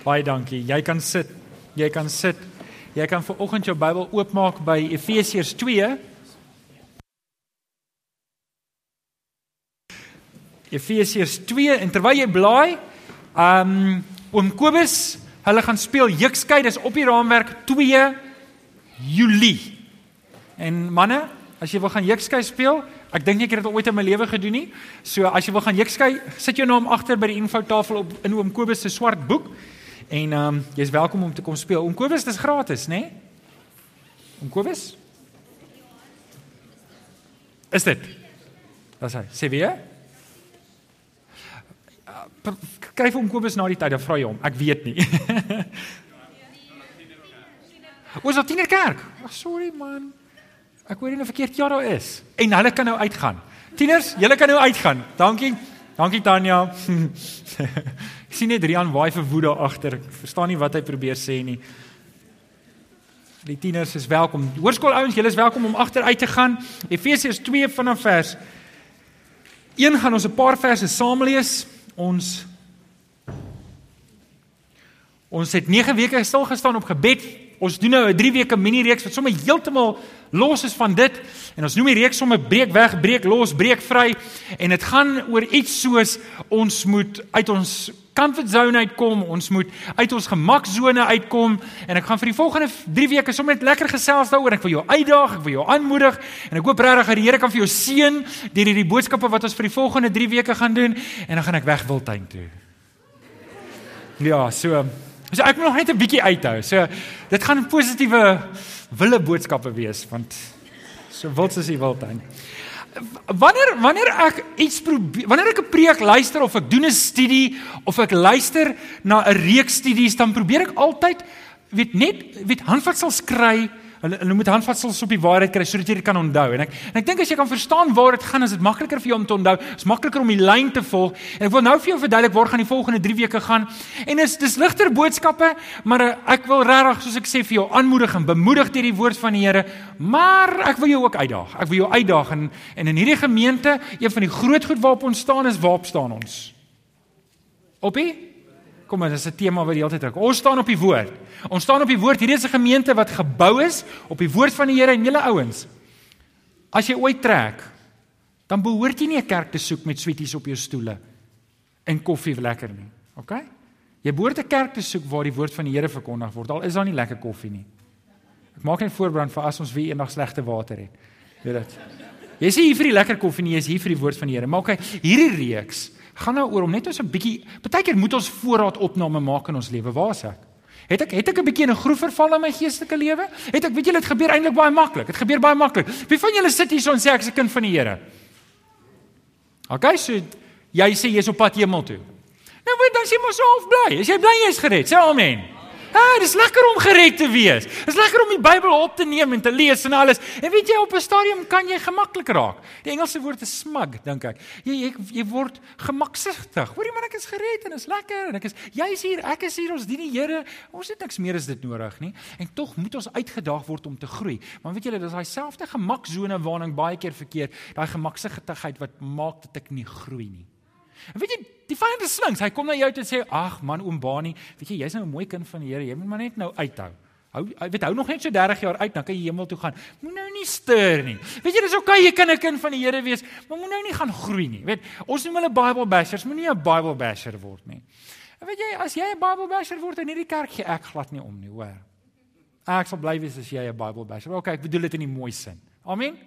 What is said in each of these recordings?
Baie dankie. Jy kan sit. Jy kan sit. Jy kan vir oggend jou Bybel oopmaak by Efesiërs 2. Efesiërs 2 en terwyl jy blaai, um oom Kobus, hulle gaan speel Jukskei, dis op die raamwerk 2 Julie. En manne, as jy wil gaan Jukskei speel, ek dink nie ek het dit ooit in my lewe gedoen nie. So as jy wil gaan Jukskei, sit jou naam agter by die infotafel op in oom Kobus se swart boek. En ehm um, jy's welkom om te kom speel. Oom Kobus, dis gratis, né? Nee? Oom Kobus? Is dit? Wat sê? Sê weer? Kyk vir oom Kobus na die tyd, dan vra jy hom. Ek weet nie. Ons het tiener kerk. Oh, sorry man. Ek hoor nie 'n verkeerd jaar daar is. En hulle kan nou uitgaan. Tieners, julle kan nou uitgaan. Dankie. Dankie Tanya. Ek sien net Rian waai vir woede agter. Ek verstaan nie wat hy probeer sê nie. Die tieners is welkom. Hoërskool ouens, julle is welkom om agter uit te gaan. Efesiërs 2 vanaf vers 1 gaan ons 'n paar verse saam lees. Ons Ons het 9 weke stil gestaan op gebed. Ons doen nou 'n 3 weke mini reeks wat sommer heeltemal los is van dit en ons noem die reeks sommer breek weg, breek los, breek vry en dit gaan oor iets soos ons moet uit ons comfort zone uitkom, ons moet uit ons gemaksone uitkom en ek gaan vir die volgende 3 weke sommer net lekker gesels daaroor. Ek wil jou uitdaag, ek wil jou aanmoedig en ek hoop regtig dat die Here kan vir jou seën deur hierdie boodskappe wat ons vir die volgende 3 weke gaan doen en dan gaan ek weg Wildtuin toe. Ja, so So ek moet nog net 'n bietjie uithou. So dit gaan positiewe wille boodskappe wees want so wil soos jy wil dan. Wanneer wanneer ek iets probeer, wanneer ek 'n preek luister of ek doen 'n studie of ek luister na 'n reeks studies dan probeer ek altyd weet net weet handvatsels kry Hulle hulle moet handvatsels op die waarheid kry sodat jy dit kan onthou. En ek en ek dink as jy kan verstaan waar dit gaan, is dit makliker vir jou om te onthou. Dit is makliker om die lyn te volg. En ek wil nou vir jou verduidelik waar gaan die volgende 3 weke gaan. En is dis ligter boodskappe, maar eh, ek wil regtig soos ek sê vir jou aanmoedig en bemoedig deur die woord van die Here, maar ek wil jou ook uitdaag. Ek wil jou uitdaag en en in hierdie gemeente, een van die groot goed waarop ons staan is waarop staan ons? Opie? Kom maar, dis 'n tema wat die hele tyd trek. Ons staan op die woord. Ons staan op die woord. Hierdie is 'n gemeente wat gebou is op die woord van die Here en julle ouens. As jy ooit trek, dan behoort jy nie 'n kerk te soek met sweeties op jou stoele en koffie lekker nie. OK? Jy behoort 'n kerk te soek waar die woord van die Here verkondig word. Al is daar nie lekker koffie nie. Ek maak net voorbrand vir as ons weer eendag slegte water het. Weet dit. Jy is hier vir die lekker koffie nie, jy is hier vir die woord van die Here. Maar OK, hierdie reeks gaan nou oor om net ons 'n bietjie partykeer moet ons voorraad opname maak in ons lewe. Waar is ek? Het ek het ek 'n bietjie in 'n groef verval in my geestelike lewe? Het ek weet julle dit gebeur eintlik baie maklik. Dit gebeur baie maklik. Wie van julle sit hier so en sê ek is 'n kind van die Here? Okay, so jy sê jy's op pad hemel toe. Nou weet dan sê mos half bly. As jy bly jy is gered, sê amen. Ah, dis lekker om gered te wees. Dis lekker om die Bybel op te neem en te lees en alles. En weet jy op 'n stadium kan jy gemaklik raak. Die Engelse woord is smug, dink ek. Jy jy, jy word gemaksigtig. Hoorie man, ek is gered en is lekker en ek is jy's hier, ek is hier, ons dien die Here. Ons het niks meer as dit nodig nie. En tog moet ons uitgedaag word om te groei. Maar weet julle, dis daai selfde gemaksone waarna ek baie keer verkeer, daai gemaksigtigheid wat maak dat ek nie groei nie. En weet jy, die vyand is slinks. Hy kom na jou toe en sê: "Ag man, oom Bani, weet jy, jy's nou 'n mooi kind van die Here. Jy moet maar net nou uithou. Hou weet hou nog net so 30 jaar uit, dan kan jy hemel toe gaan. Moet nou nie steur nie. Weet jy, dis oké okay, jy kan 'n kind van die Here wees, maar moet nou nie gaan groei nie. Weet, ons noem hulle Bible bashers, moenie 'n Bible basher word nie. En weet jy, as jy 'n Bible basher word in hierdie kerk, gee ek glad nie om nie, hoor. Ek sal bly wees as jy 'n Bible basher. Okay, ek bedoel dit in die mooi sin. Amen.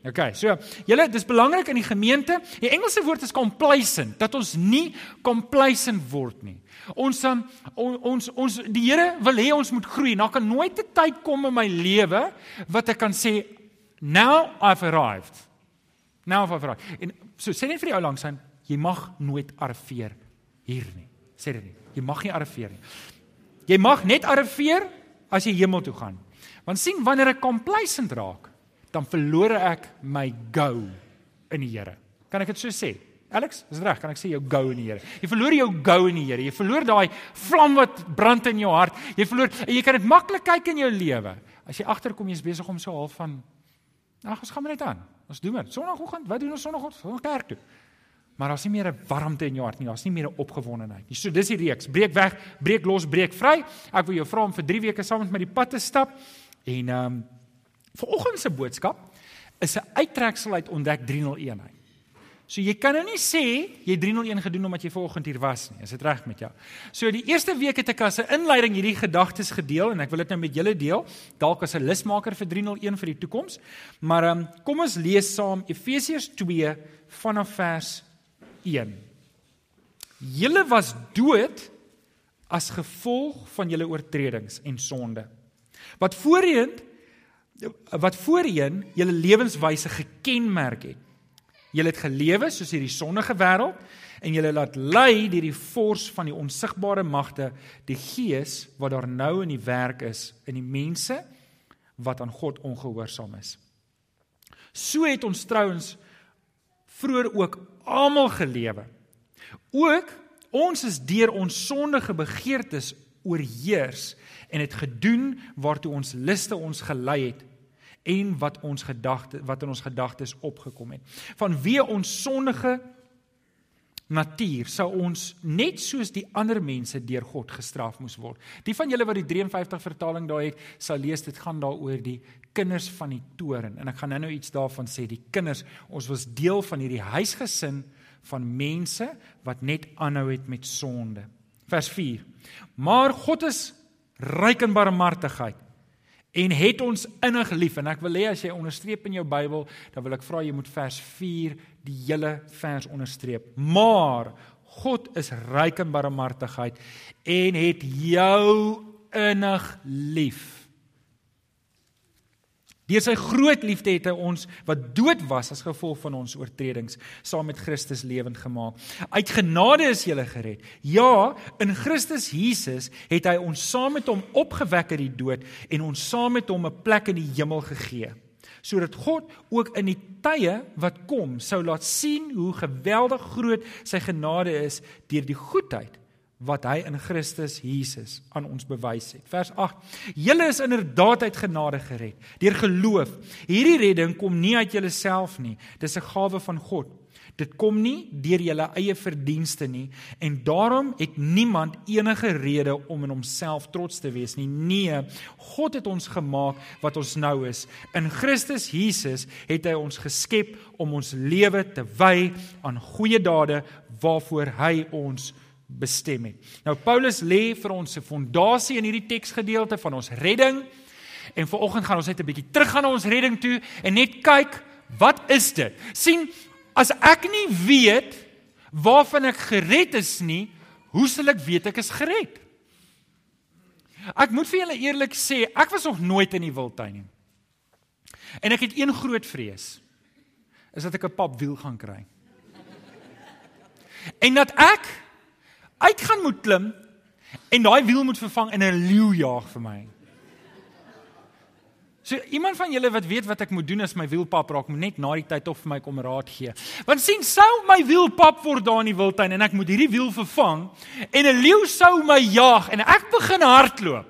Okay, so julle dis belangrik in die gemeente. Die Engelse woord is complacent, dat ons nie complacent word nie. Ons um, ons ons die Here wil hê ons moet groei. Daar kan nooit 'n tyd kom in my lewe wat ek kan sê now I've arrived. Now I've arrived. En so sê net vir die ou langs aan, jy mag nooit arriveer hier nie. Sê dit nie. Jy mag nie arriveer nie. Jy mag net arriveer as jy hemel toe gaan. Want sien wanneer ek complacent raak, dan verloor ek my go in die Here. Kan ek dit so sê? Alex, is dit reg? Kan ek sê jou go in die Here? Jy verloor jou go in die Here. Jy verloor daai vlam wat brand in jou hart. Jy verloor en jy kan dit maklik kyk in jou lewe. As jy agterkom jy's besig om so half van ag, ons gaan maar net aan. Ons doen dit. Sondagoggend, wat doen ons sondagoggend? Ons kerk toe. Maar daar's nie meer 'n warmte in jou hart nie. Daar's nie meer 'n opgewondenheid nie. So dis die reeks. Breek weg, breek los, breek vry. Ek wil jou vra om vir 3 weke saam met my die pad te stap. En ehm um, vanoggend se boodskap is 'n uittreksel uit ontdek 301 uit. So jy kan nou nie sê jy 301 gedoen omdat jy vanoggend hier was nie. Is dit reg met jou? So die eerste week het ek as 'n inleiding hierdie gedagtes gedeel en ek wil dit nou met julle deel, dalk as 'n lusmaker vir 301 vir die toekoms. Maar um, kom ons lees saam Efesiërs 2 vanaf vers 1. Julle was dood as gevolg van julle oortredings en sonde. Wat voorheen wat voorheen julle lewenswyse gekenmerk het Julle het gelewe soos hierdie sondige wêreld en julle laat lei deur die vors van die onsigbare magte, die gees wat daar nou in die werk is in die mense wat aan God ongehoorsaam is. So het ons trouens vroeër ook almal gelewe. Ook ons is deur ons sondige begeertes oorheers en het gedoen waartoe ons liste ons gelei het en wat ons gedagte wat in ons gedagtes opgekom het. Vanweë ons sondige natuur sou ons net soos die ander mense deur God gestraf moes word. Die van julle wat die 53 vertaling daar het, sal lees dit gaan daaroor die kinders van die toren en ek gaan nou-nou iets daarvan sê. Die kinders, ons was deel van hierdie huisgesin van mense wat net aanhou het met sonde. Vers 4. Maar God is ryk in barmhartigheid en het ons innig lief. En ek wil hê as jy onderstreep in jou Bybel dan wil ek vra jy moet vers 4 die hele vers onderstreep. Maar God is ryk in barmhartigheid en het jou innig lief Deur sy groot liefde het hy ons wat dood was as gevolg van ons oortredings saam met Christus lewend gemaak. Uit genade is jy gered. Ja, in Christus Jesus het hy ons saam met hom opgewek uit die dood en ons saam met hom 'n plek in die hemel gegee sodat God ook in die tye wat kom sou laat sien hoe geweldig groot sy genade is deur die goedheid wat hy in Christus Jesus aan ons bewys het. Vers 8. Julle is inderdaad uit genade gered deur geloof. Hierdie redding kom nie uit julleself nie. Dis 'n gawe van God. Dit kom nie deur julle eie verdienste nie en daarom het niemand enige rede om in homself trots te wees nie. Nee, God het ons gemaak wat ons nou is. In Christus Jesus het hy ons geskep om ons lewe te wy aan goeie dade waarvoor hy ons bestem het. Nou Paulus lê vir ons 'n fondasie in hierdie teksgedeelte van ons redding. En vanoggend gaan ons net 'n bietjie teruggaan na ons redding toe en net kyk, wat is dit? sien as ek nie weet waarvan ek gered is nie, hoe sal ek weet ek is gered? Ek moet vir julle eerlik sê, ek was nog nooit in die wildtuin nie. En ek het een groot vrees. Is dat ek 'n papwiel gaan kry. En dat ek uit gaan moet klim en daai wiel moet vervang in 'n leeu jaag vir my. So iemand van julle wat weet wat ek moet doen as my wiel pap raak, moet net na die tyd of vir my kom raad gee. Want sien sou my wiel pap word daar in die wildtuin en ek moet hierdie wiel vervang en 'n leeu sou my jaag en ek begin hardloop.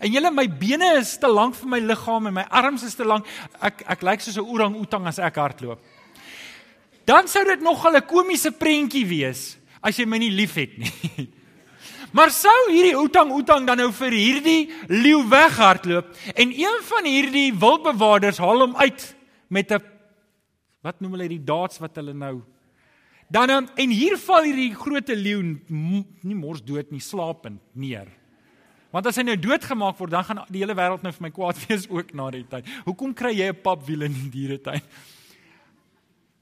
En julle my bene is te lank vir my liggaam en my arms is te lank. Ek ek lyk soos 'n orang-outang as ek hardloop. Dan sou dit nogal 'n komiese prentjie wees as jy my nie liefhet nie. Maar sou hierdie outang outang dan nou vir hierdie leeu weghardloop en een van hierdie wildbewaarders haal hom uit met 'n wat noem hulle die daats wat hulle nou dan ehm, en hier val hierdie groot leeu nie mors dood nie slapend neer. Want as hy nou doodgemaak word dan gaan die hele wêreld nou vir my kwaad wees ook na die tyd. Hoekom kry jy 'n papwiel in die dieretuin?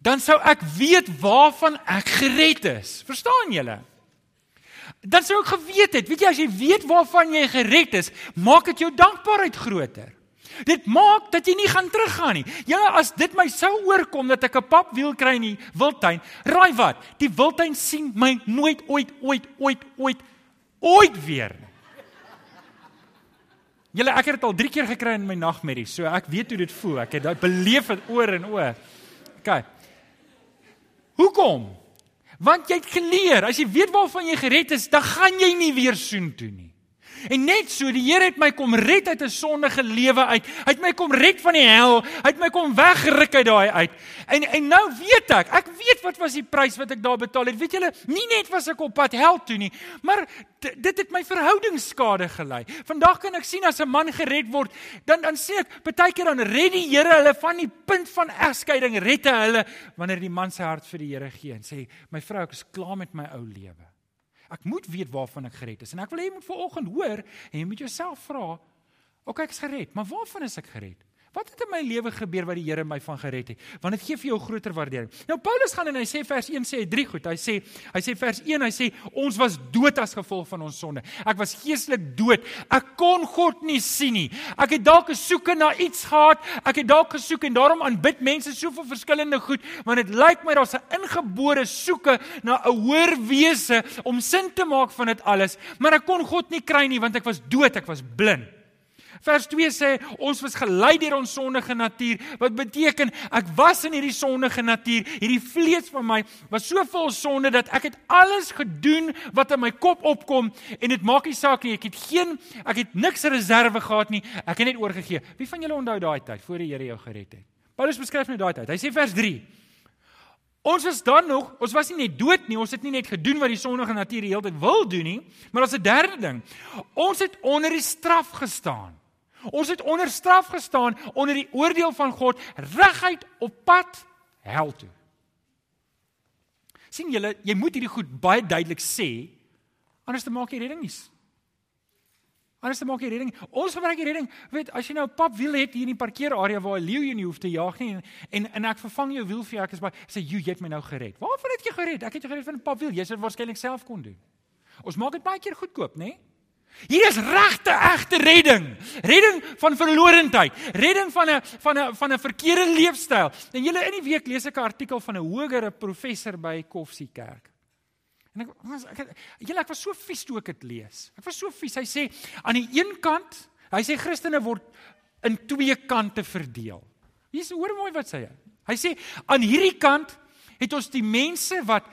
Dan sou ek weet waarvan ek gered is. Verstaan julle? Dan sou ek geweet het, weet jy as jy weet waarvan jy gered is, maak dit jou dankbaarheid groter. Dit maak dat jy nie gaan teruggaan nie. Ja, as dit my sou oorkom dat ek 'n papwiel kry in die wildtuin, raai wat? Die wildtuin sien my nooit ooit ooit ooit ooit ooit weer nie. Julle ek het dit al 3 keer gekry in my nagmerries, so ek weet hoe dit voel. Ek het dit beleef dit oor en oor. OK. Hoekom? Want jy het geleer, as jy weet waarvan jy gered is, dan gaan jy nie weer soen toe nie. En net so, die Here het my kom red uit 'n sondige lewe uit. Hy het my kom red van die hel. Hy het my kom wegruk uit daai uit. En en nou weet ek, ek weet wat was die prys wat ek daar betaal het. Weet julle, nie net was ek op pad hel toe nie, maar dit het my verhoudingsskade gelei. Vandag kan ek sien as 'n man gered word, dan dan sê ek, baie keer dan red die Here hulle van die punt van egskeiding, red hy hulle wanneer die man sy hart vir die Here gee en sê, "My vrou, ek is klaar met my ou lewe." Ek moet weet waarvan ek gered is en ek wil hê jy moet vanoggend hoor en jy moet jouself vra, "Oké, ek is gered, maar waarvan is ek gered?" Wat het in my lewe gebeur wat die Here my van gered het? Want dit gee vir jou groter waardering. Nou Paulus gaan en hy sê vers 1 sê hy drie goed. Hy sê hy sê vers 1 hy sê ons was dood as gevolg van ons sonde. Ek was geestelik dood. Ek kon God nie sien nie. Ek het dalk gesoek na iets gehad. Ek het dalk gesoek en daarom aanbid mense soveel verskillende goed, want dit lyk my daar's 'n ingebore soeke na 'n hoër wese om sin te maak van dit alles, maar ek kon God nie kry nie want ek was dood, ek was blind. Vers 2 sê ons was gelei deur ons sondige natuur. Wat beteken ek was in hierdie sondige natuur. Hierdie vlees van my was so vol sonde dat ek het alles gedoen wat in my kop opkom en dit maak nie saak nie. Ek het geen ek het niks reserve gehad nie. Ek het net oorgegee. Wie van julle onthou daai tyd voor die Here jou gered het? Paulus beskryf net daai tyd. Hy sê vers 3 Ons was dan nog, ons was nie net dood nie, ons het nie net gedoen wat die sondige natuur die hele tyd wil doen nie, maar daar's 'n derde ding. Ons het onder die straf gestaan. Ons het onder straf gestaan onder die oordeel van God reguit op pad hel toe. sien julle, jy moet hierdie goed baie duidelik sê anders te maak jy redding nie. Anders te maak jy redding. Ons gebruik die redding, weet as jy nou 'n pap wiel het hier in die parkeerarea waar 'n leeu jou nie hoef te jag nie en en, en ek vervang jou wiel vir jou ek is baie sê jy het my nou gered. Waarvan het jy gered? Ek het jou gered van 'n pap wiel. Jy sou waarskynlik self kon doen. Ons maak dit baie keer goedkoop, né? Nee? Hier is regte egte redding. Redding van verlorendheid, redding van 'n van 'n van 'n verkeerde leefstyl. En julle in die week lees ek 'n artikel van 'n hogere professor by Koffsie Kerk. En ek ek julle ek was so vies toe ek dit lees. Ek was so vies. Hy sê aan die een kant, hy sê Christene word in twee kante verdeel. Hier's hoor mooi wat sê hy. Hy sê aan hierdie kant het ons die mense wat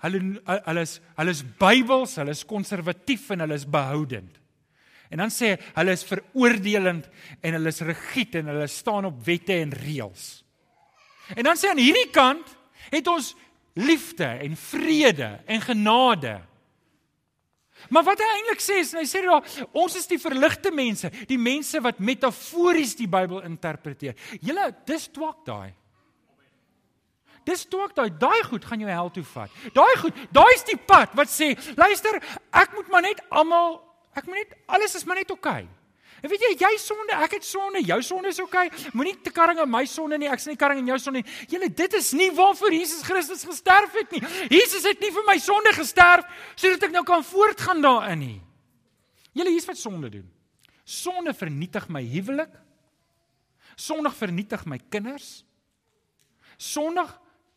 Hulle hulle is hulle is Bybels, hulle is konservatief en hulle is behoudend. En dan sê hy hulle is veroordelend en hulle is rigied en hulle staan op wette en reëls. En dan sê aan hierdie kant het ons liefde en vrede en genade. Maar wat hy eintlik sê is hy sê daar ons is die verligte mense, die mense wat metafories die Bybel interpreteer. Julle dis twak daai. Dis toe ek daai daai goed gaan jou hel toe vat. Daai goed, daai is die pad wat sê, luister, ek moet maar net almal, ek moet net alles is maar net oukei. Okay. En weet jy, jy sonde, ek het sonde, jou sonde is oukei. Okay. Moenie te karring aan my sonde nie, ek sien nie karring aan jou sonde nie. Julle, dit is nie waarvoor Jesus Christus gesterf het nie. Jesus het nie vir my sonde gesterf sodat ek nou kan voortgaan daarin nie. Julle, hier's wat sonde doen. Sonde vernietig my huwelik. Sondig vernietig my kinders. Sondig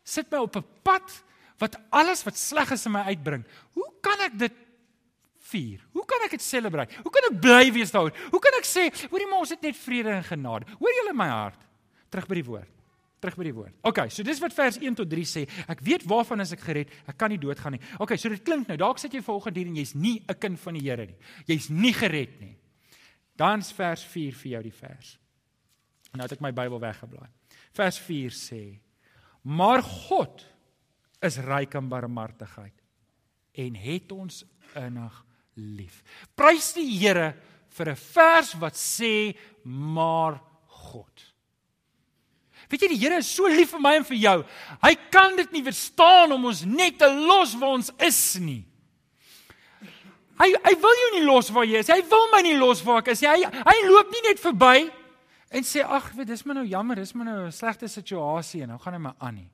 sit my op 'n pad wat alles wat sleg is in my uitbring. Hoe kan ek dit vier? Hoe kan ek dit selebreit? Hoe kan ek bly wees daaroor? Hoe kan ek sê, hoorie maar ons het net vrede en genade. Hoor julle my hart? Terug by die woord. Terug by die woord. OK, so dis wat vers 1 tot 3 sê. Ek weet waarvan as ek gered, ek kan nie doodgaan nie. OK, so dit klink nou, dalk sit jy vanoggend hier en jy's nie 'n kind van die Here nie. Jy's nie gered nie. Dan's vers 4 vir jou die vers. Nou het ek my Bybel weggeblaai. Vers 4 sê: Maar God is ryk aan barmhartigheid en het ons innig lief. Prys die Here vir 'n vers wat sê maar God. Weet jy die Here is so lief vir my en vir jou. Hy kan dit nie verstaan om ons net te los waar ons is nie. Hy hy wil jou nie los waar jy is. Hy wil my nie los waar ek is. Hy hy loop nie net verby en sê ag, weet dis maar nou jammer, dis maar nou 'n slegte situasie en nou gaan hy maar aan nie.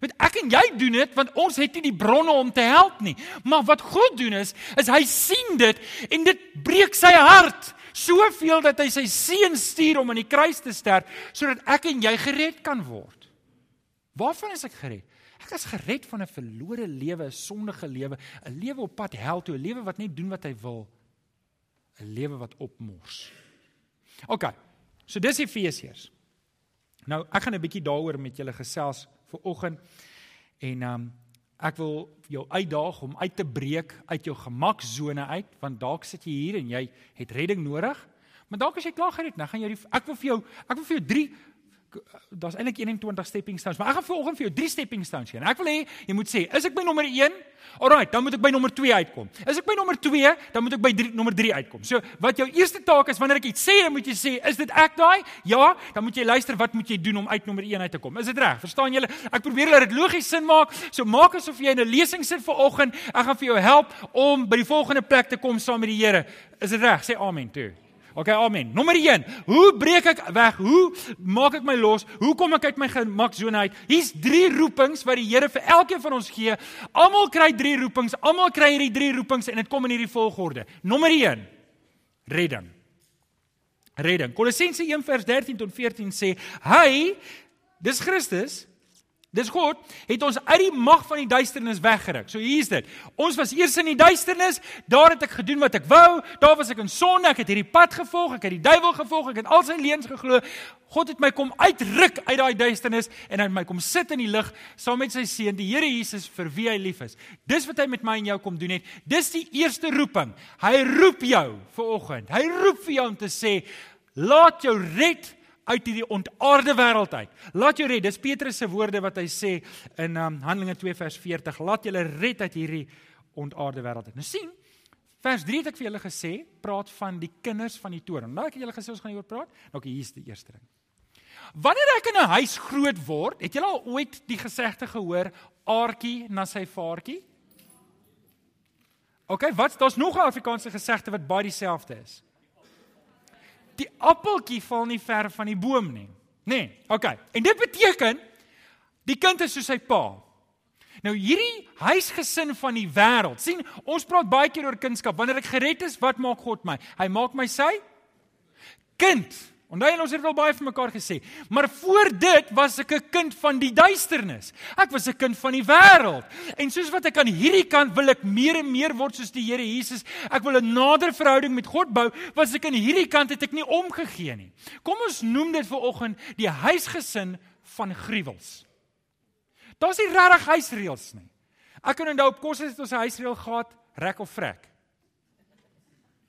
Weet ek en jy doen dit want ons het nie die bronne om te help nie. Maar wat God doen is, is hy sien dit en dit breek sy hart soveel dat hy sy seun stuur om aan die kruis te sterf sodat ek en jy gered kan word. Waarvan is ek gered? Ek is gered van 'n verlore lewe, 'n sondige lewe, 'n lewe op pad hel toe, 'n lewe wat net doen wat hy wil. 'n Lewe wat opmors. OK. So dis Efesiërs. Nou, ek gaan 'n bietjie daaroor met julle gesels vir oggend en ehm um, ek wil jou uitdaag om uit te breek uit jou gemaksone uit, want dalk sit jy hier en jy het redding nodig. Maar dalk as jy klaar gered, dan gaan jy die, ek wil vir jou ek wil vir jou 3 daar's eintlik 21 stepping stones, maar ek gaan vanoggend vir jou 3 stepping stones gee. Ek wil hê jy moet sê, is ek by nommer 1? Alraai, dan moet ek by nommer 2 uitkom. Is ek by nommer 2, dan moet ek by 3 nommer 3 uitkom. So, wat jou eerste taak is wanneer ek iets sê, dan moet jy sê, is dit ek daai? Ja, dan moet jy luister wat moet jy doen om uit nommer 1 uit te kom. Is dit reg? Verstaan julle? Ek probeer laat dit logies sin maak. So maak asof jy in 'n lesing sit vanoggend. Ek gaan vir jou help om by die volgende plek te kom saam met die Here. Is dit reg? Sê amen toe. OK, amen. Nommer 1. Hoe breek ek weg? Hoe maak ek my los? Hoe kom ek uit my gemaksone uit? Hier's 3 roepings wat die Here vir elkeen van ons gee. Almal kry 3 roepings. Almal kry hierdie 3 roepings en dit kom in hierdie volgorde. Nommer 1. Redding. Redding. Kolossense 1:13 tot 14 sê: "Hy, dis Christus, Dis God het ons uit die mag van die duisternis weggeruk. So hier's dit. Ons was eers in die duisternis, daar het ek gedoen wat ek wou, daar was ek in sonde, ek het hierdie pad gevolg, ek het die duiwel gevolg, ek het al sy leuns geglo. God het my kom uitruk uit daai duisternis en hy het my kom sit in die lig saam met sy seun, die Here Jesus vir wie hy lief is. Dis wat hy met my en jou kom doen het. Dis die eerste roeping. Hy roep jou vir oggend. Hy roep vir jou om te sê, laat jou red uit hierdie ontaarde wêreld uit. Laat jou red. Dis Petrus se woorde wat hy sê in um, Handelinge 2 vers 40. Laat julle red uit hierdie ontaarde wêreld. Nou sien, vers 3 het ek vir julle gesê, praat van die kinders van die toren. Nou ek het julle gesê ons gaan hieroor praat. Nou okay, hier's die eerste ding. Wanneer ek in 'n huis groot word, het julle al ooit die gesegde gehoor aartjie na sy vaartjie? OK, wat daar's nog 'n Afrikaanse gesegde wat baie dieselfde is die appeltjie val nie ver van die boom nie. Nê? Nee, okay. En dit beteken die kind is soos sy pa. Nou hierdie huisgesin van die wêreld. sien, ons praat baie keer oor kunskap. Wanneer ek gered is, wat maak God my? Hy maak my sy kind. Onthou ons het al baie vir mekaar gesê, maar voor dit was ek 'n kind van die duisternis. Ek was 'n kind van die wêreld. En soos wat ek aan hierdie kant wil ek meer en meer word soos die Here Jesus. Ek wil 'n nader verhouding met God bou, was ek aan hierdie kant het ek nie omgegee nie. Kom ons noem dit vir oggend die huisgesin van gruwels. Daar's nie regtig huisreëls nie. Ek kan onthou op kos het ons 'n huisreël gehad, rek of vrek.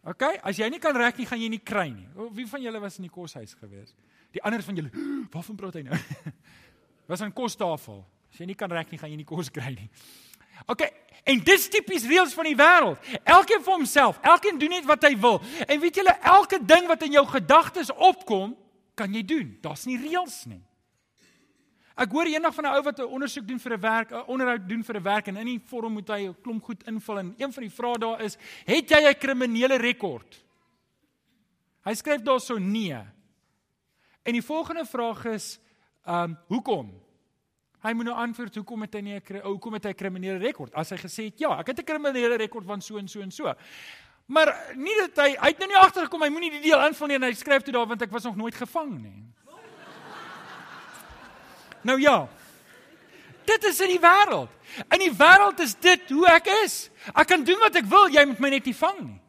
OK, as jy nie kan rek nie, gaan jy nie kry nie. Wie van julle was in die koshuis gewees? Die ander van julle, waarvan praat hy nou? was aan kostafel. As jy nie kan rek nie, gaan jy nie kos kry nie. OK, en dis tipies reëls van die wêreld. Elkeen vir homself, elkeen doen net wat hy wil. En weet julle, elke ding wat in jou gedagtes opkom, kan jy doen. Daar's nie reëls nie. Ek hoor eendag van 'n ou wat 'n ondersoek doen vir 'n werk, 'n onderhoud doen vir 'n werk en in die vorm moet hy 'n klomp goed invul en een van die vrae daar is: "Het jy 'n kriminele rekord?" Hy skryf daarso nee. En die volgende vraag is: "Ehm, um, hoekom?" Hy moet nou antwoord: "Hoekom het hy nie 'n hoekom het hy 'n kriminele rekord?" As hy gesê het: "Ja, ek het 'n kriminele rekord van so en so en so." Maar nie dat hy hy het nou nie agtergekom hy moenie die deel invul nie en hy skryf toe daar want ek was nog nooit gevang nie. Nou ja. Dit is in die wêreld. In die wêreld is dit hoe ek is. Ek kan doen wat ek wil, jy moet my net nie vang nie.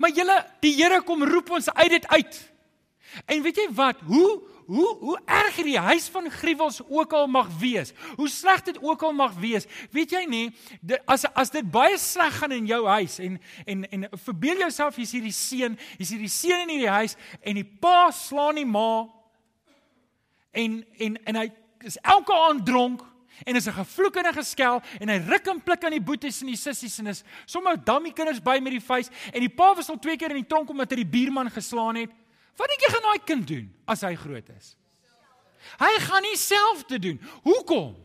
Maar julle, die Here kom roep ons uit dit uit. En weet jy wat? Hoe hoe hoe erg die huis van gruwels ook al mag wees. Hoe sleg dit ook al mag wees. Weet jy nie, dit, as as dit baie sleg gaan in jou huis en en en verbeel jouself jy's hierdie seun, jy's hierdie seun in hierdie huis en die pa slaan die ma en en en hy is elke aand dronk en is 'n gevloek en 'n geskel en hy ruk en pluk aan die boeties en die sissies en is sommer dammie kinders by met die vuis en die pa was al twee keer in die tronk omdat hy die buurman geslaan het. Wat dink jy gaan daai kind doen as hy groot is? Hy gaan nie self te doen. Hoekom?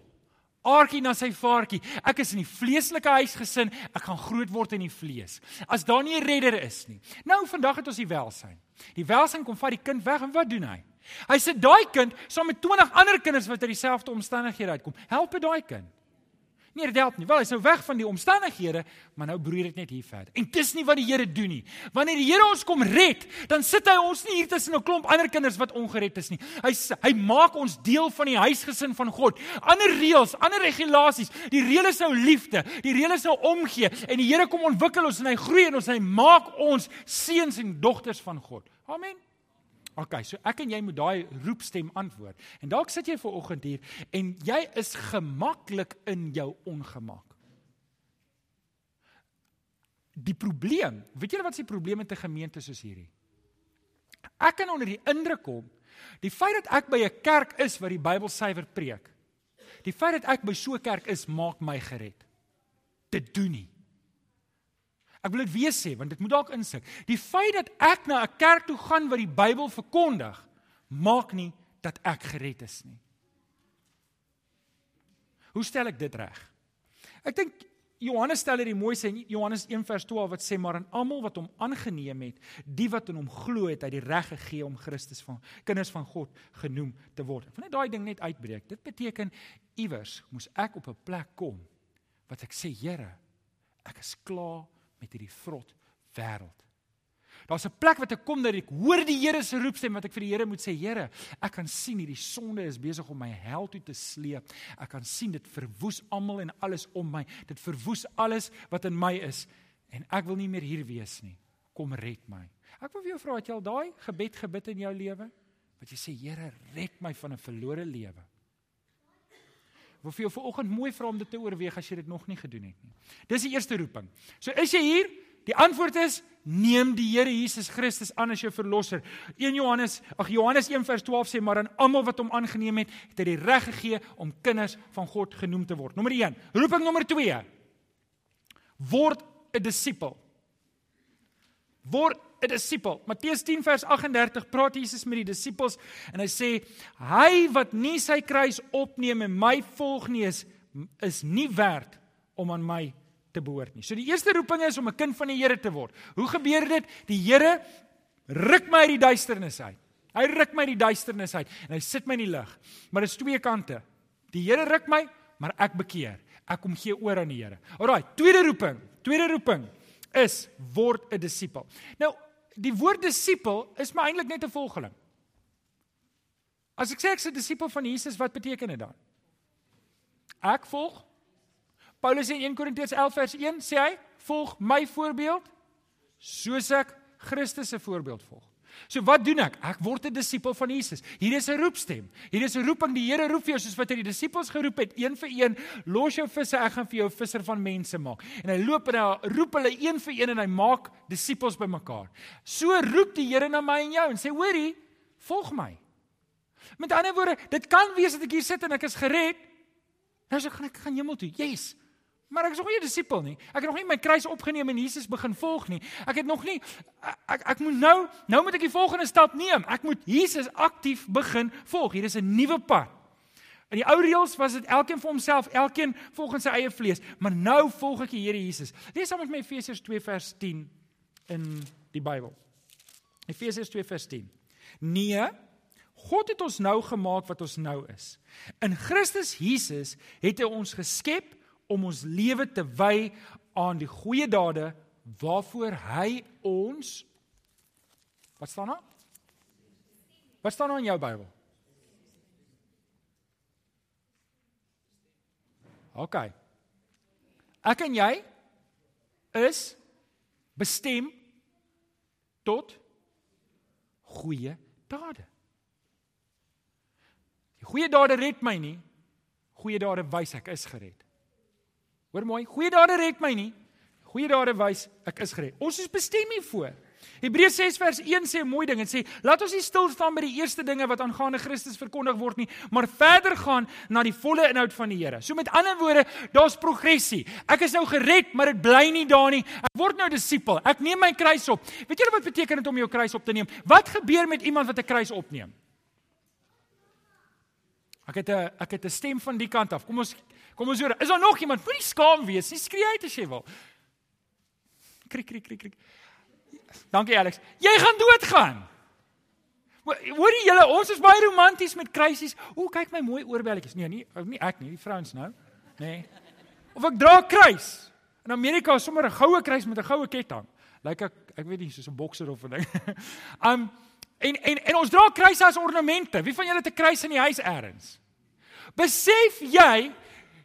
Aartjie na sy vaartjie. Ek is in die vleeslike huis gesin. Ek gaan groot word in die vlees. As daar nie 'n redder is nie. Nou vandag het ons die welsyn. Die welsyn kom vat die kind weg en wat doen hy? Hy sê daai kind saam met 20 ander kinders wat uit dieselfde omstandighede uitkom, help dit daai kind. Nee, dit help nie. Wel, hy's nou weg van die omstandighede, maar nou broei dit net hier verder. En dis nie wat die Here doen nie. Wanneer die Here ons kom red, dan sit hy ons nie hier tussen 'n klomp ander kinders wat ongered is nie. Hy hy maak ons deel van die huisgesin van God. Ander reëls, ander regulasies. Die reël is nou liefde. Die reël is nou omgee en die Here kom ontwikkel ons en hy groei en ons en hy maak ons seuns en dogters van God. Amen. OK, so ek en jy moet daai roepstem antwoord. En dalk sit jy ver oggend hier en jy is gemaklik in jou ongemak. Die probleem, weet julle wat die probleem met 'n gemeente soos hierdie? Ek kan onder die indruk kom die feit dat ek by 'n kerk is wat die Bybel suiwer preek. Die feit dat ek by so 'n kerk is, maak my gered. Dit doen nie. Ek wil dit weer sê want dit moet dalk insig. Die feit dat ek na 'n kerk toe gaan wat die Bybel verkondig, maak nie dat ek gered is nie. Hoe stel ek dit reg? Ek dink Johannes stel dit mooi sê in Johannes 1 vers 12 wat sê maar aan almal wat hom aangeneem het, die wat in hom glo het, hy die reg gegee om Christus van kinders van God genoem te word. Ek wil net daai ding net uitbreek. Dit beteken iewers moes ek op 'n plek kom wat ek sê Here, ek is klaar met hierdie vrot wêreld. Daar's 'n plek wat ek kom dat ek hoor die Here se roepstem wat ek vir die Here moet sê, Here, ek kan sien hierdie sonde is besig om my hel toe te sleep. Ek kan sien dit verwoes almal en alles om my. Dit verwoes alles wat in my is en ek wil nie meer hier wees nie. Kom red my. Ek wil vir jou vra, het jy al daai gebed gebid in jou lewe? Wat jy sê, Here, red my van 'n verlore lewe. Ek wil vir jou vanoggend mooi vra om dit te oorweeg as jy dit nog nie gedoen het nie. Dis die eerste roeping. So is jy hier? Die antwoord is neem die Here Jesus Christus aan as jou verlosser. 1 Johannes, ag Johannes 1 vers 12 sê maar aan almal wat hom aangeneem het, het hy die reg gegee om kinders van God genoem te word. Nommer 1. Roeping nommer 2. Word 'n disipel. Word 'n disipel. Matteus 10 vers 38 praat Jesus met die disippels en hy sê hy wat nie sy kruis opneem en my volg nie is is nie werd om aan my te behoort nie. So die eerste roeping is om 'n kind van die Here te word. Hoe gebeur dit? Die Here ruk my uit die duisternis uit. Hy ruk my uit die duisternis uit en hy sit my in die lig. Maar dit is twee kante. Die Here ruk my, maar ek bekeer. Ek kom gee oor aan die Here. Alraai, tweede roeping. Tweede roeping is word 'n disipel. Nou die woord disipel is maar eintlik net 'n volgeling. As ek sê ek's 'n disipel van Jesus, wat beteken dit dan? Ek volg Paulus in 1 Korintiërs 11 vers 1 sê hy, volg my voorbeeld soos ek Christus se voorbeeld volg. So wat doen ek? Ek word 'n disipel van Jesus. Hier is 'n roepstem. Hier is 'n roeping. Die Here roep vir jou soos wat hy die disippels geroep het, een vir een, los jou visse, ek gaan vir jou visser van mense maak. En hy loop en hy roep hulle een vir een en hy maak disippels bymekaar. So roep die Here na my en jou en sê, "Hoorie, volg my." Met ander woorde, dit kan wees dat ek hier sit en ek is gered. Nou sê ek gaan ek gaan hemel toe. Yes. Maar ek is nog nie 'n disipel nie. Ek het nog nie my kruis opgeneem en Jesus begin volg nie. Ek het nog nie ek ek, moet nou nou moet ek die volgende stap neem. Ek moet Jesus aktief begin volg. Hier is 'n nuwe pad. In die ou reëls was dit elkeen vir homself, elkeen volgens sy eie vlees, maar nou volg ek die Here Jesus. Lees saam met my Efesiërs 2 vers 10 in die Bybel. Efesiërs 2 vers 10. Nee, God het ons nou gemaak wat ons nou is. In Christus Jesus het hy ons geskep om ons lewe te wy aan die goeie dade waarvoor hy ons Wat staan daar? Wat staan daar in jou Bybel? OK. Ek en jy is bestem tot goeie dade. Die goeie dade red my nie. Goeie dade wys ek is gered. Hoor mooi, goeie dade red my nie. Goeie dade wys ek is gered. Ons is bestem hiervoor. Hebreërs 6 vers 1 sê 'n mooi ding en sê laat ons nie stil staan by die eerste dinge wat aangaande Christus verkondig word nie, maar verder gaan na die volle inhoud van die Here. So met ander woorde, daar's progressie. Ek is nou gered, maar dit bly nie daar nie. Ek word nou disipel. Ek neem my kruis op. Weet julle wat beteken dit om jou kruis op te neem? Wat gebeur met iemand wat 'n kruis opneem? Ek het 'n ek het 'n stem van die kant af. Kom ons Kom ons hoor. Is daar nog iemand? Moenie skaam wees nie. Skree uit as jy wil. Krik krik krik krik. Dankie Alex. Jy gaan doodgaan. Hoorie julle, ons is baie romanties met kruisies. O, kyk my mooi oorbelletjies. Nee, nie nie ek nie, die vrouens nou. Nee. Of ek dra 'n kruis. In Amerika is sommer 'n goue kruis met 'n goue ketting. Lyk ek ek weet nie soos 'n bokser of 'n ding. um en en en ons dra kruise as ornamente. Wie van julle het 'n kruis in die huis eers? Besef jy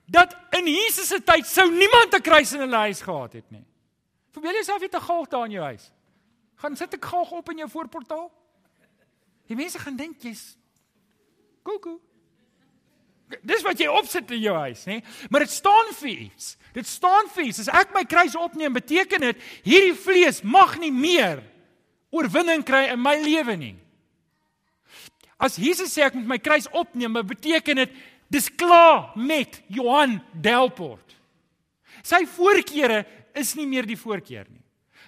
dat in Jesus se tyd sou niemand 'n kruis in hulle huis gehad het nie. Verbeel jouself jy het 'n galg daar in jou huis. Gaan sit ek galg op in jou voorportaal? Die mense gaan dink jy's koekoe. Dis wat jy opsit in jou huis, nê? Maar dit staan vir iets. Dit staan vir iets. As ek my kruis opneem, beteken dit hierdie vlees mag nie meer oorwinning kry in my lewe nie. As Jesus sê ek moet my kruis opneem, beteken dit dis klaar met Johan Delport. Sy voorkeure is nie meer die voorkeur nie.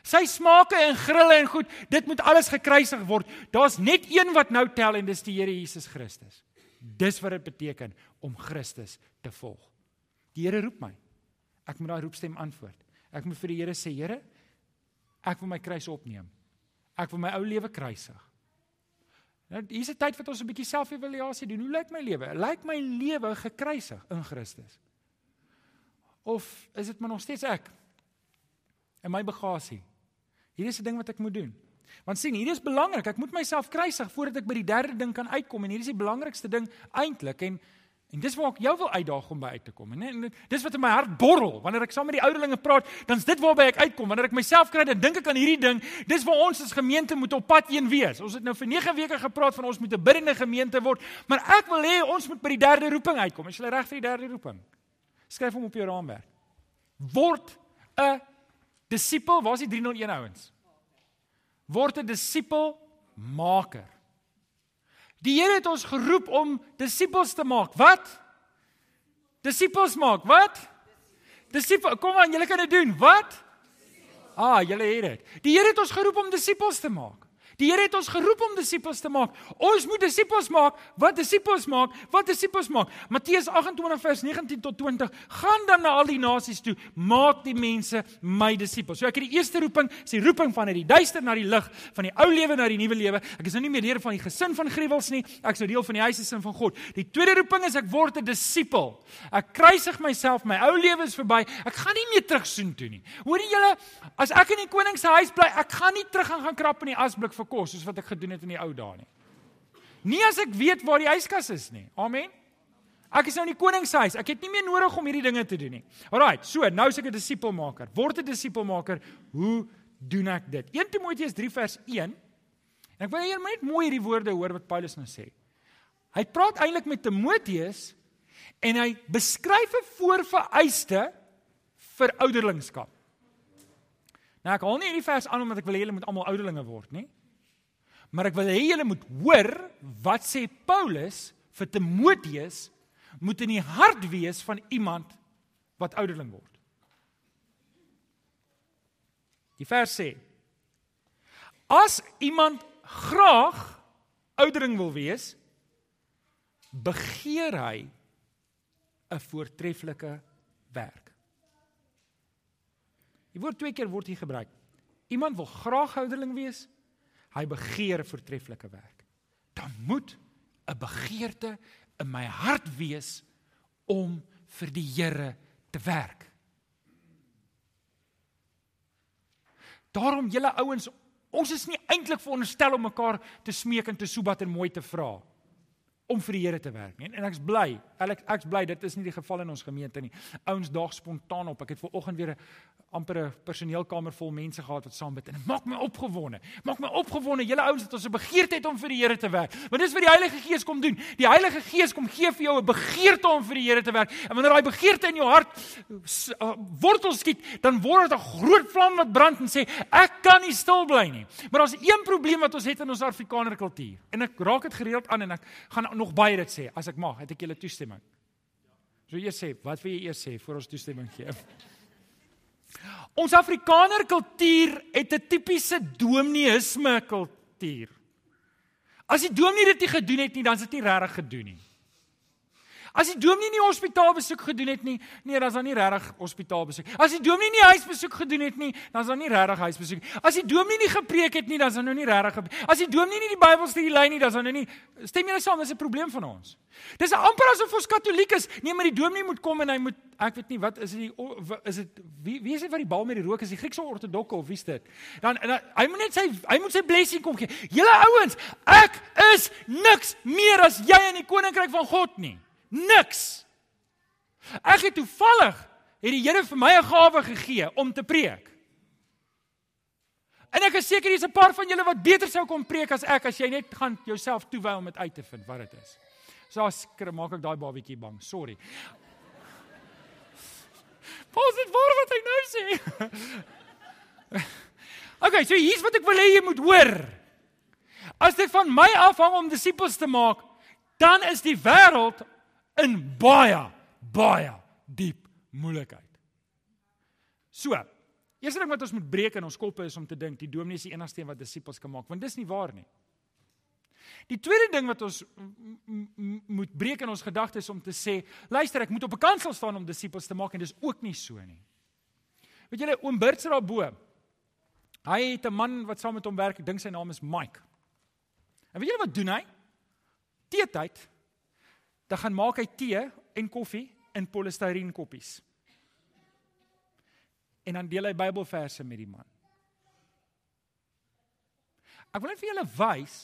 Sy smake en grille en goed, dit moet alles gekruisig word. Daar's net een wat nou tel en dis die Here Jesus Christus. Dis wat dit beteken om Christus te volg. Die Here roep my. Ek moet daai roepstem antwoord. Ek moet vir die Here sê, Here, ek wil my kruis opneem. Ek wil my ou lewe kruisig. Nou hier's 'n tyd wat ons 'n bietjie selfevaluasie doen. Hoe lyk my lewe? Lyk my lewe gekruisig in Christus? Of is dit maar nog steeds ek? In my bagasie. Hierdie is 'n ding wat ek moet doen. Want sien, hierdie is belangrik. Ek moet myself kruisig voordat ek by die derde ding kan uitkom en hierdie is die belangrikste ding eintlik en En dis waar ek jou wil uitdaag om by uit te kom. En dis wat in my hart borrel wanneer ek saam met die ouderlinge praat, dan's dit waarby ek uitkom. Wanneer ek myself kry, dan dink ek aan hierdie ding. Dis waar ons as gemeente moet op pad heen wees. Ons het nou vir 9 weke gepraat van ons moet 'n biddende gemeente word, maar ek wil hê ons moet by die derde roeping uitkom. Is jy reg vir die derde roeping? Skryf hom op jou raamwerk. Word 'n disipel. Waar's die 301 ouens? Word 'n disipel maker. Die Here het ons geroep om disippels te maak. Wat? Disippels maak. Wat? Disipel, kom aan, julle kan dit doen. Wat? Ah, julle het dit. Die Here het ons geroep om disippels te maak. Die Here het ons geroep om disippels te maak. Ons moet disippels maak. Wat disippels maak? Wat disippels maak? Matteus 28 vers 19 tot 20. Gaan dan na al die nasies toe, maak die mense my disippels. So ek het die eerste roeping, is die roeping van uit die duister na die lig, van die ou lewe na die nuwe lewe. Ek is nou nie meer deel van die gesin van gruwels nie. Ek is nou deel van die huisgesin van God. Die tweede roeping is ek word 'n disipel. Ek kruisig myself, my ou lewe is verby. Ek gaan nie meer terug soen toe nie. Hoorie julle, as ek in die koning se huis bly, ek gaan nie terug gaan gaan krap in die asblik vir kos soos wat ek gedoen het in die ou dae nie. Nie as ek weet waar die yskas is nie. Amen. Ek is nou in die koningshuis. Ek het nie meer nodig om hierdie dinge te doen nie. Alraai, so nou is ek 'n disipelmaker. Word 'n disipelmaker. Hoe doen ek dit? 1 Timoteus 3 vers 1. En ek wil moet net mooi hierdie woorde hoor wat Paulus nou sê. Hy praat eintlik met Timoteus en hy beskryf 'n voorvereiste vir ouderlingskap. Nou ek haal nie hierdie vers aan omdat ek wil hê julle moet almal ouderlinge word nie. Maar ek wil hê julle moet hoor wat sê Paulus vir Timoteus moet in die hart wees van iemand wat ouderling word. Die vers sê: As iemand graag ouderling wil wees, begeer hy 'n voortreffelike werk. Die woord twee keer word hier gebruik. Iemand wil graag ouderling wees, hy begeer 'n voortreffelike werk. Dan moet 'n begeerte in my hart wees om vir die Here te werk. Daarom julle ouens, ons is nie eintlik veronderstel om mekaar te smeek en te soebat en mooi te vra om vir die Here te werk nie. En ek's bly, ek ek's bly dit is nie die geval in ons gemeente nie. Ouens daag spontaan op. Ek het ver oggend weer 'n amper 'n personeelkamer vol mense gehad wat saam bid en dit maak my opgewonde. Maak my opgewonde. Julle ouens het ons 'n begeerte het om vir die Here te werk. Want dis wat die Heilige Gees kom doen. Die Heilige Gees kom gee vir jou 'n begeerte om vir die Here te werk. En wanneer daai begeerte in jou hart uh, wortels skiet, dan word dit 'n groot vlam wat brand en sê ek kan nie stil bly nie. Maar daar's een probleem wat ons het in ons Afrikaner kultuur. En ek raak dit gereeld aan en ek gaan nog baie dit sê as ek mag, het ek julle toestemming. So eers sê, wat wil jy eers sê voor ons toestemming gee? Ons Afrikaner kultuur het 'n tipiese domineïsme kultuur. As die dominee dit nie gedoen het nie, dan is dit nie regtig gedoen nie. As die dominee nie hospitaalbesoek gedoen het nie, nee, dan is daar nie regtig hospitaalbesoek. As die dominee nie huisbesoek gedoen het nie, dan is daar nie regtig huisbesoek. As die dominee nie gepreek het nie, dan is daar nou nie regtig. As die dominee nie die Bybelstudie lei nie, dan is daar nou nie Stem julle saam, dis 'n probleem van ons. Dis amper asof ons Katoliek is. Nee, maar die dominee moet kom en hy moet ek weet nie wat is dit is dit wie wie is dit wat die bal met die rook is? Die Griekse ortodokse of wie is dit? Dan, dan hy moet net sy hy moet sy blessing kom gee. Julle ouens, ek is niks meer as jy in die koninkryk van God nie. Niks. Ek het toevallig het die Here vir my 'n gawe gegee om te preek. En ek is seker hier's 'n paar van julle wat beter sou kon preek as ek as jy net gaan jouself toewy om dit uit te vind wat dit is. So skrik maak ek daai babietjie bang. Sorry. Pas dit voor wat hy nou sê. Okay, so hier's wat ek wil hê jy moet hoor. As dit van my afhang om disippels te maak, dan is die wêreld in baie baie diep moeilikheid. So, eerste ding wat ons moet breek in ons koppe is om te dink die dominee is die enigste een wat disippels kan maak, want dis nie waar nie. Die tweede ding wat ons moet breek in ons gedagtes om te sê, luister, ek moet op 'n kansel staan om disippels te maak en dis ook nie so nie. Weet julle, oom Bert se daarbo. Hy het 'n man wat saam met hom werk, ek dink sy naam is Mike. En weet julle wat doen hy? Teetyd dan gaan maak hy tee en koffie in polistireen koppies. En dan deel hy Bybelverse met die man. Ek wil net vir julle wys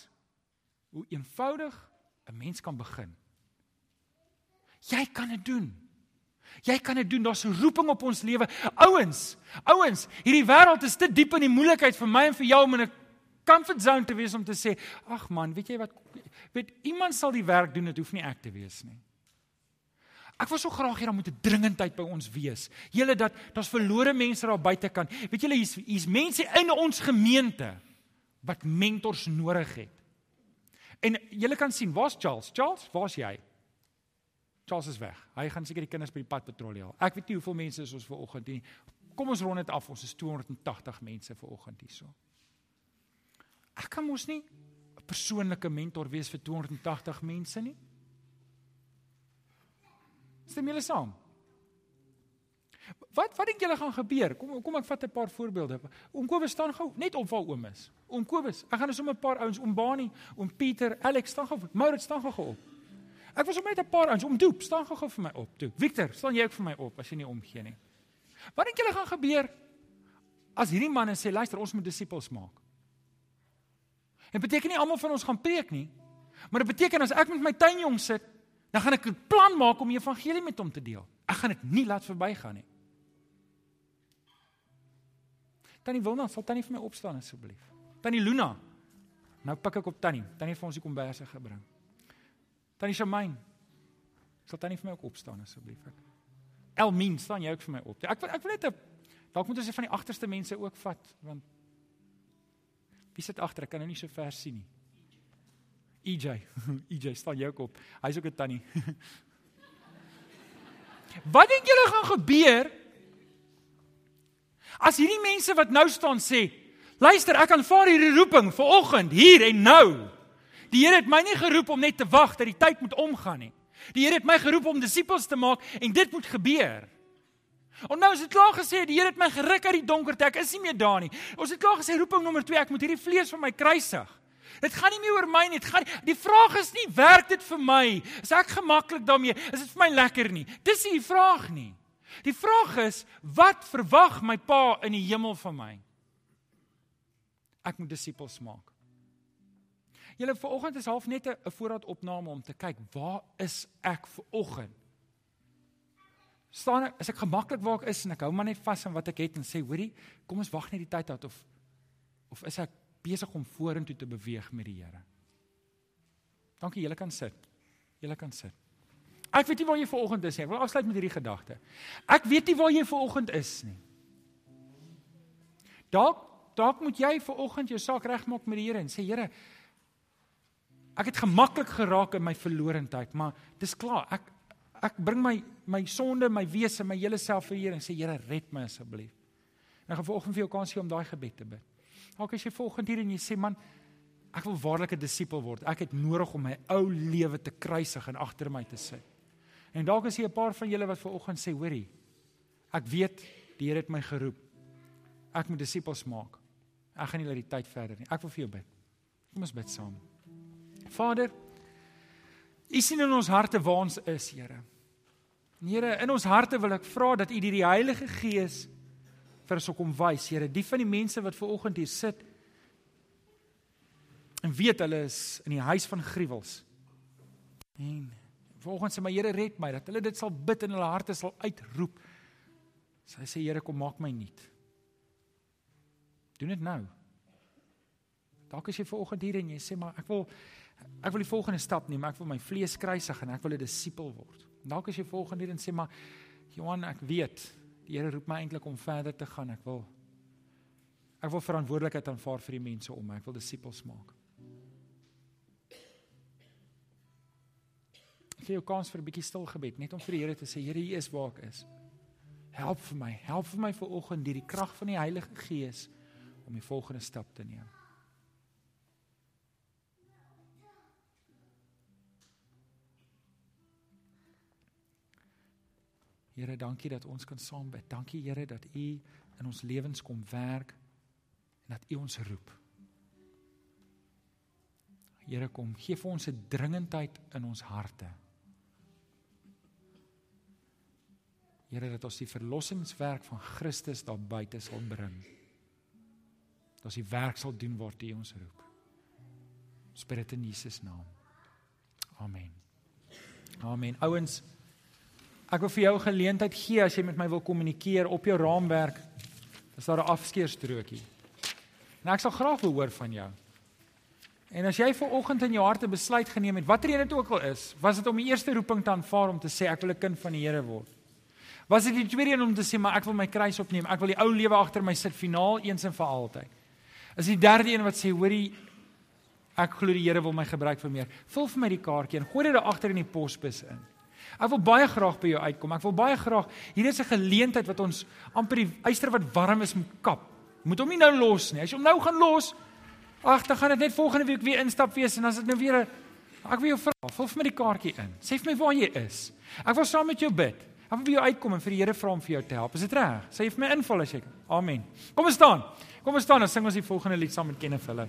hoe eenvoudig 'n mens kan begin. Jy kan dit doen. Jy kan dit doen. Daar's 'n roeping op ons lewe. Ouens, ouens, hierdie wêreld is te diep in die moeilikheid vir my en vir jou om in 'n comfort zone te wees om te sê, "Ag man, weet jy wat? weet iemand sal die werk doen, dit hoef nie ek te wees nie. Ek wil so graag hê daar moet 'n dringendheid by ons wees. Julle dat daar's verlore mense daar buite kan. Weet julle hier's hier's mense in ons gemeente wat mentors nodig het. En julle kan sien, waar's Charles? Charles, waar's jy? Charles is weg. Hy gaan seker die kinders by die pad patrolleer. Ek weet nie hoeveel mense is ons ver oggend nie. Kom ons rond dit af. Ons is 280 mense ver oggend hierso. Ek kan mos nie 'n persoonlike mentor wees vir 280 mense nie? Stem julle saam? Wat wat dink julle gaan gebeur? Kom kom ek vat 'n paar voorbeelde. Oom Kobus staan gou net op waar oom is. Oom Kobus, ek gaan net sommer 'n paar ouens, oom Bani, oom Pieter, Alex staan gou. Maurits staan gou op. Ek was om net 'n paar ouens, oom Doop staan gou vir my op. Toe. Victor, staan jy ook vir my op as jy nie omgee nie. Wat dink julle gaan gebeur as hierdie manne sê luister, ons moet disippels maak? Dit beteken nie almal van ons gaan preek nie. Maar dit beteken as ek met my tuinjong sit, dan gaan ek 'n plan maak om die evangelie met hom te deel. Ek gaan dit nie laat verbygaan nie. Tannie Wilna, sal tannie vir my opstaan asseblief? Tannie Luna. Nou pik ek op tannie. Tannie het vir ons die komberse gebring. Tannie Shamain. Sal tannie vir my ook opstaan asseblief? Elmien, staan jy ook vir my op? Ek ek wil net 'n dalk moet ons van die agterste mense ook vat want Wie sit agter? Ek kan nou nie so ver sien nie. EJ. EJ staan jou op. Hy's ook 'n tannie. Wat dink julle gaan gebeur as hierdie mense wat nou staan sê, luister, ek aanvaar hierdie roeping vir oggend, hier en nou. Die Here het my nie geroep om net te wag dat die tyd moet omgaan nie. Die Here het my geroep om disippels te maak en dit moet gebeur. En nou is dit klaar gesê, die Here het my geruk uit die donkerte. Ek is nie meer daar nie. Ons het klaar gesê roeping nommer 2, ek moet hierdie vlees van my kruisig. Dit gaan nie meer oor my nie. Dit gaan die vraag is nie werk dit vir my? Is ek gemaklik daarmee? Is dit vir my lekker nie? Dis nie die vraag nie. Die vraag is wat verwag my Pa in die hemel van my? Ek moet disippels maak. Julle vanoggend is half net 'n voorraadopname om te kyk waar is ek vanoggend? Staan ek as ek gemaklik waar ek is en ek hou maar net vas aan wat ek het en sê hoorie kom ons wag net die tyd uit of of is ek besig om vorentoe te beweeg met die Here. Dankie, julle kan sit. Julle kan sit. Ek weet nie waar jy vanoggend is nie. Ek wil afsluit met hierdie gedagte. Ek weet nie waar jy vanoggend is nie. Dalk dalk moet jy vanoggend jou saak regmaak met die Here en sê Here ek het gemaklik geraak in my verlorendheid, maar dis klaar. Ek ek bring my my sonde, my wese, my hele self vir Here en sê Here, red my asseblief. En ek gaan vanoggend vir jou kans gee om daai gebed te bid. Dalk as jy volgende hier en jy sê man, ek wil waarlik 'n disipel word. Ek het nodig om my ou lewe te kruisig en agter my te sit. En dalk is hier 'n paar van julle wat ver oggend sê, hoorie, ek weet die Here het my geroep. Ek moet disippels maak. Ek gaan nie laat die tyd verder nie. Ek wil vir jou bid. Kom ons bid saam. Vader, U sien in ons harte waar ons is, Here. Here, in ons harte wil ek vra dat U deur die Heilige Gees vir ons kom wys, Here, die van die mense wat ver oggend hier sit en weet hulle is in die huis van gruwels. En volgens sê my Here red my dat hulle dit sal bid in hulle harte sal uitroep. Sy sê Here kom maak my nuut. Doen dit nou. Dalk as jy ver oggend hier en jy sê maar ek wil ek wil die volgende stap neem, ek wil my vlees kruisig en ek wil 'n disipel word. Dalk as jy ver oggend hier en sê maar Johan, ek weet die Here roep my eintlik om verder te gaan. Ek wil ek wil verantwoordelikheid aanvaar vir die mense om my. Ek wil disippels maak. gee jou kans vir 'n bietjie stil gebed, net om vir die Here te sê, Here, hier is waar ek is. Help vir my, help vir my vir oggend deur die krag van die Heilige Gees om die volgende stap te neem. Here, dankie dat ons kan saam bid. Dankie Here dat U in ons lewens kom werk en dat U ons roep. Here kom, gee vir ons 'n dringendheid in ons harte. Here dat ons die verlossingswerk van Christus daar buite sal bring. Dat ons die werk sal doen wat U ons roep. Ons bid dit in Jesus naam. Amen. Amen. Ouens, ek wil vir jou geleentheid gee as jy met my wil kommunikeer op jou raamwerk. Is daar 'n afskeerstrokie? En ek sal graag wil hoor van jou. En as jy ver oggend in jou hart 'n besluit geneem het, watter een dit ook al is, was dit om die eerste roeping te aanvaar om te sê ek wil 'n kind van die Here word? Was dit die tweede een om te sê maar ek wil my kruis opneem. Ek wil die ou lewe agter my sit finaal eens en vir altyd. Is die derde een wat sê hoorie ek glo die Here wil my gebruik vir meer. Vul vir my die kaartjie en gooi dit daar agter in die posbus in. Ek wil baie graag by jou uitkom. Ek wil baie graag hier is 'n geleentheid wat ons amper die eyster wat warm is moet kap. Moet hom nie nou los nie. As jy hom nou gaan los, ag, dan gaan dit net volgende week weer instap wees en as dit nou weer 'n ek wil jou vra, vul vir my die kaartjie in. Sê vir my waar jy is. Ek wil saam met jou bid. Ek wil by jou uitkom en vir die Here vra om vir jou te help. Is dit reg? Sê vir my inval as jy kan. Amen. Kom ons staan. Kom ons staan en sing ons die volgende lied saam met Kenneth Hulle.